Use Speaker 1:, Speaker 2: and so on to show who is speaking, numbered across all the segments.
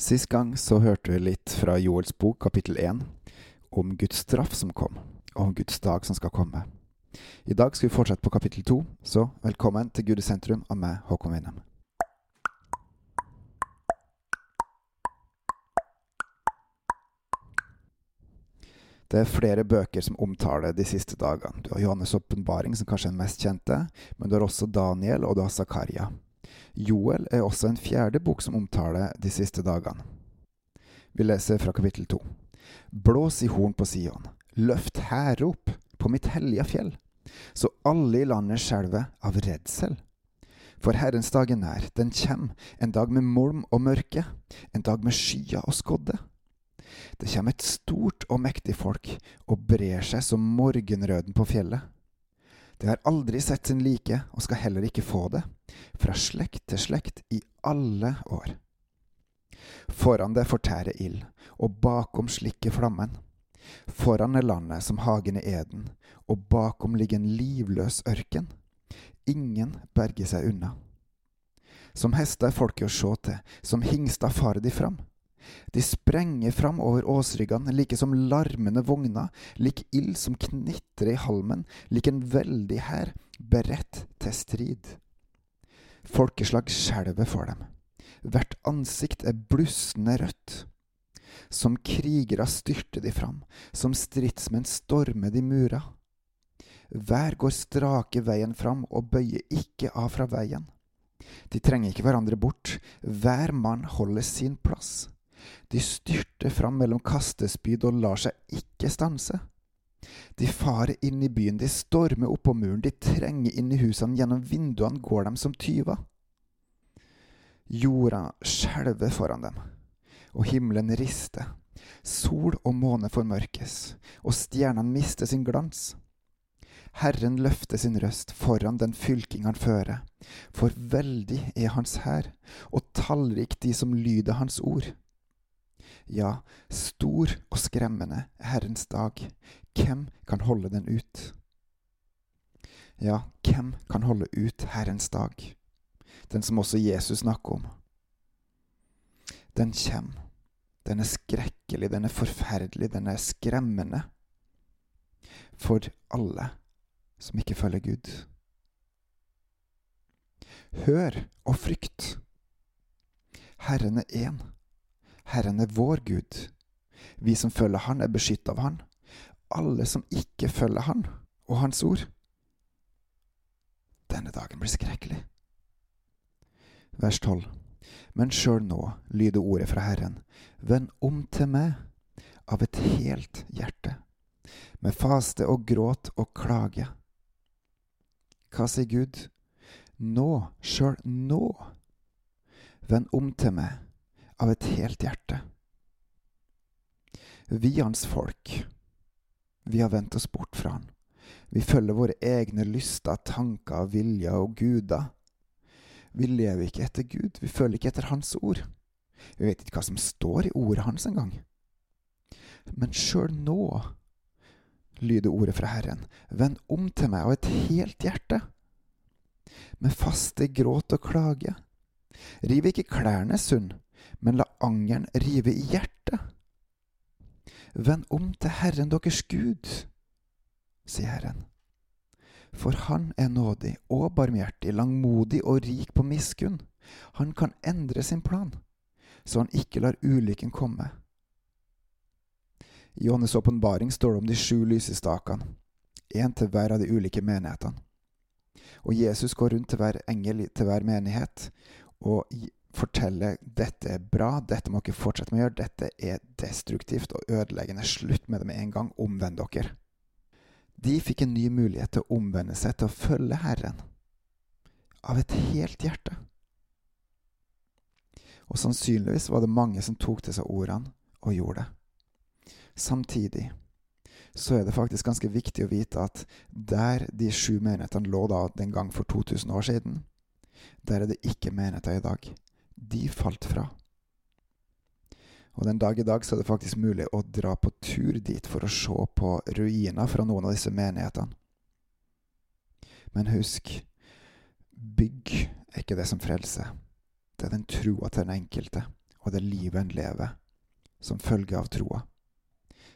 Speaker 1: Sist gang så hørte vi litt fra Joels bok kapittel 1 om Guds straff som kom, og om Guds dag som skal komme. I dag skal vi fortsette på kapittel 2, så velkommen til Gud i sentrum av meg, Håkon Winnem. Det er flere bøker som omtaler de siste dagene. Du har Johannes' åpenbaring, som kanskje er den mest kjente, men du har også Daniel, og du har Zakaria. Joel er også en fjerde bok som omtaler de siste dagene. Vi leser fra kapittel to. Blås i horn på Sion, løft hærrop på mitt hellige fjell, så alle i landet skjelver av redsel. For Herrens dag er nær, den kjem, en dag med molm og mørke, en dag med skyer og skodde. Det kommer et stort og mektig folk og brer seg som morgenrøden på fjellet. Det har aldri sett sin like og skal heller ikke få det, fra slekt til slekt i alle år. Foran det fortærer ild, og bakom slikker flammen. Foran er landet som hagen i Eden, og bakom ligger en livløs ørken. Ingen berger seg unna. Som hester er folket å se til, som hingster farer de fram. De sprenger fram over åsryggene like som larmende vogner, lik ild som knitrer i halmen, lik en veldig hær beredt til strid. Folkeslag skjelver for dem. Hvert ansikt er blussende rødt. Som krigere styrter de fram, som stridsmenn stormer de murer. Hver går strake veien fram og bøyer ikke av fra veien. De trenger ikke hverandre bort, hver mann holder sin plass. De styrter fram mellom kastespyd og lar seg ikke stanse. De farer inn i byen, de stormer oppå muren, de trenger inn i husene, gjennom vinduene går de som tyver. Jorda skjelver foran dem, og himmelen rister. Sol og måne formørkes, og stjernene mister sin glans. Herren løfter sin røst foran den fylking han fører, for veldig er hans hær, og tallrik de som lyder hans ord. Ja, stor og skremmende er Herrens dag. Hvem kan holde den ut? Ja, hvem kan holde ut Herrens dag? Den som også Jesus snakker om. Den kjem. Den er skrekkelig, den er forferdelig, den er skremmende. For alle som ikke følger Gud. Hør og frykt. Herren er én. Herren er vår Gud. Vi som følger Han, er beskyttet av Han. Alle som ikke følger Han og Hans ord. Denne dagen blir skrekkelig. Vers 12. Men sjøl nå lyder ordet fra Herren. Vend om til meg av et helt hjerte, med faste og gråt og klage. Hva sier Gud? Nå, sjøl nå. Vend om til meg av et helt hjerte. Vi, hans folk, vi har vendt oss bort fra han. Vi følger våre egne lyster, tanker, viljer og guder. Vi lever ikke etter Gud, vi følger ikke etter Hans ord. Vi vet ikke hva som står i ordet hans engang. Men sjøl nå lyder ordet fra Herren, vend om til meg av et helt hjerte. Med faste gråt og klage. Riv ikke klærne sund, men la angeren rive i hjertet. Vend om til Herren deres Gud, sier Herren. For Han er nådig og barmhjertig, langmodig og rik på miskunn. Han kan endre sin plan, så han ikke lar ulykken komme. I Johannes' åpenbaring står det om de sju lysestakene, én til hver av de ulike menighetene. Og Jesus går rundt til hver engel til hver menighet og fortelle dette er bra, dette må dere fortsette med å gjøre, dette er destruktivt og ødeleggende, slutt med det med en gang, omvend dere. De fikk en ny mulighet til å omvende seg til å følge Herren, av et helt hjerte. Og sannsynligvis var det mange som tok til seg ordene og gjorde det. Samtidig så er det faktisk ganske viktig å vite at der de sju menighetene lå da den gang for 2000 år siden, der er det ikke menigheter i dag de falt fra. Og den dag i dag så er det faktisk mulig å dra på tur dit for å se på ruiner fra noen av disse menighetene. Men husk, bygg er ikke det som frelser. Det er den troa til den enkelte. og det livet en lever, som følge av troa.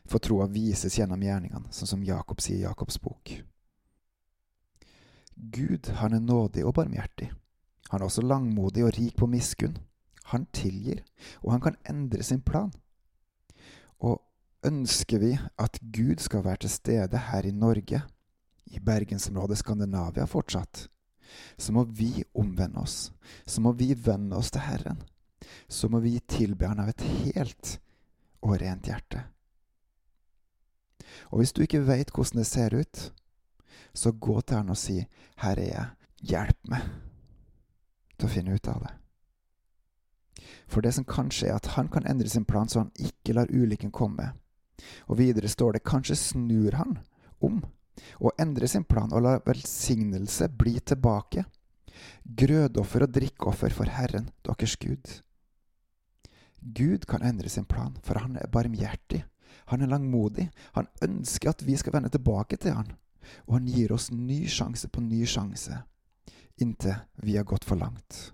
Speaker 1: For troa vises gjennom gjerningene, sånn som Jakob sier i Jakobs bok. Gud, han er nådig og barmhjertig. Han er også langmodig og rik på miskunn. Han tilgir, og han kan endre sin plan. Og ønsker vi at Gud skal være til stede her i Norge, i bergensområdet Skandinavia fortsatt, så må vi omvende oss. Så må vi vende oss til Herren. Så må vi tilbe Han av et helt og rent hjerte. Og hvis du ikke veit hvordan det ser ut, så gå til Han og si, 'Her er jeg. Hjelp meg til å finne ut av det'. For det som kan skje, er at han kan endre sin plan så han ikke lar ulykken komme. Og videre står det kanskje snur han om og endrer sin plan og lar velsignelse bli tilbake. Grødoffer og drikkoffer for Herren, deres Gud. Gud kan endre sin plan, for han er barmhjertig. Han er langmodig. Han ønsker at vi skal vende tilbake til han. Og han gir oss ny sjanse på ny sjanse, inntil vi har gått for langt.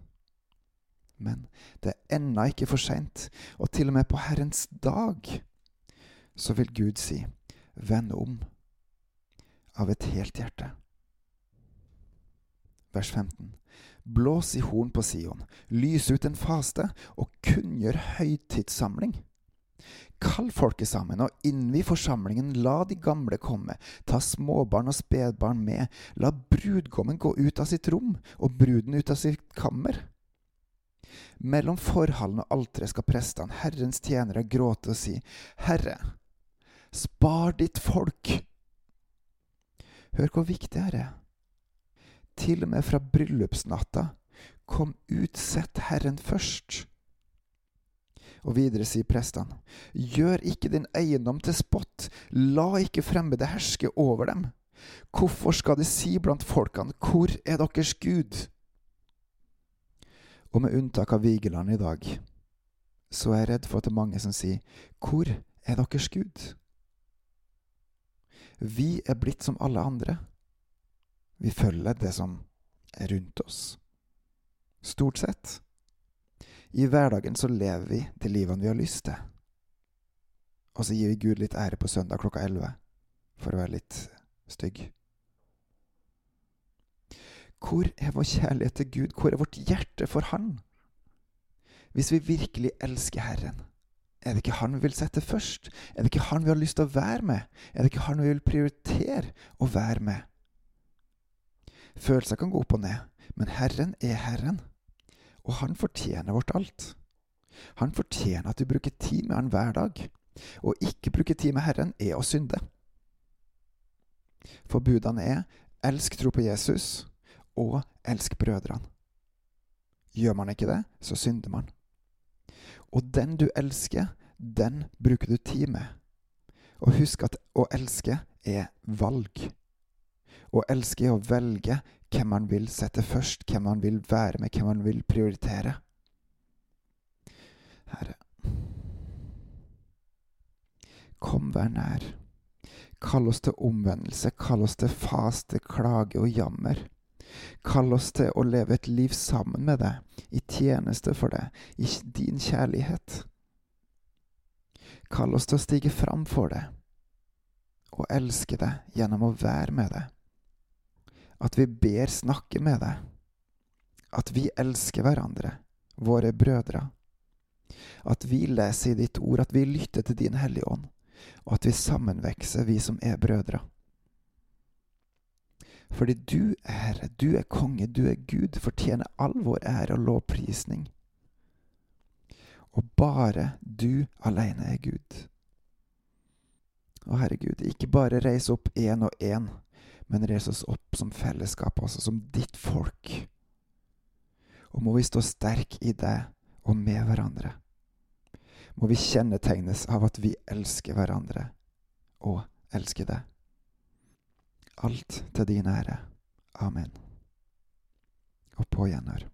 Speaker 1: Men det er ennå ikke for seint, og til og med på Herrens dag så vil Gud si, vend om av et helt hjerte. Vers 15. Blås i horn på Sion, lys ut en faste, og kunngjør høytidssamling. Kall folket sammen og innvi forsamlingen, la de gamle komme, ta småbarn og spedbarn med, la brudgommen gå ut av sitt rom og bruden ut av sitt kammer. Mellom forhallen og alteret skal prestene, Herrens tjenere, gråte og si, Herre, spar ditt folk! Hør hvor viktig det er. Til og med fra bryllupsnatta, kom ut, sett Herren først. Og videre sier prestene, gjør ikke din eiendom til spott, la ikke fremmede herske over dem. Hvorfor skal de si blant folkene, hvor er deres Gud? Og med unntak av Vigeland i dag, så er jeg redd for at det er mange som sier, hvor er deres Gud? Vi er blitt som alle andre. Vi følger det som er rundt oss. Stort sett. I hverdagen så lever vi de livene vi har lyst til. Og så gir vi Gud litt ære på søndag klokka elleve, for å være litt stygg. Hvor er vår kjærlighet til Gud? Hvor er vårt hjerte for Han? Hvis vi virkelig elsker Herren, er det ikke Han vi vil sette først? Er det ikke Han vi har lyst til å være med? Er det ikke Han vi vil prioritere å være med? Følelser kan gå opp og ned, men Herren er Herren og han fortjener vårt alt. Han fortjener at du bruker tid med han hver dag. Å ikke bruke tid med Herren er å synde. For budene er elsk tro på Jesus og elsk brødrene. Gjør man ikke det, så synder man. Og den du elsker, den bruker du tid med. Og husk at å elske er valg. Å elske er å velge hvem man vil sette først, hvem man vil være med, hvem man vil prioritere. Herre, kom, vær nær. Kall oss til omvendelse, kall oss til faste, klage og jammer. Kall oss til å leve et liv sammen med deg, i tjeneste for deg, i din kjærlighet. Kall oss til å stige fram for deg og elske deg gjennom å være med deg. At vi ber snakke med deg. At vi elsker hverandre, våre brødre. At vi leser i ditt ord, at vi lytter til Din Hellige Ånd, og at vi sammenvekser, vi som er brødre. Fordi du er Herre, du er konge, du er Gud, fortjener all vår ære og lovprisning. Og bare du alene er Gud. Å Herre Gud, ikke bare reis opp én og én, men reis oss opp som fellesskap, altså som ditt folk. Og må vi stå sterk i det og med hverandre. Må vi kjennetegnes av at vi elsker hverandre og elsker det. Alt til din ære. Amen. Og på gjenhør.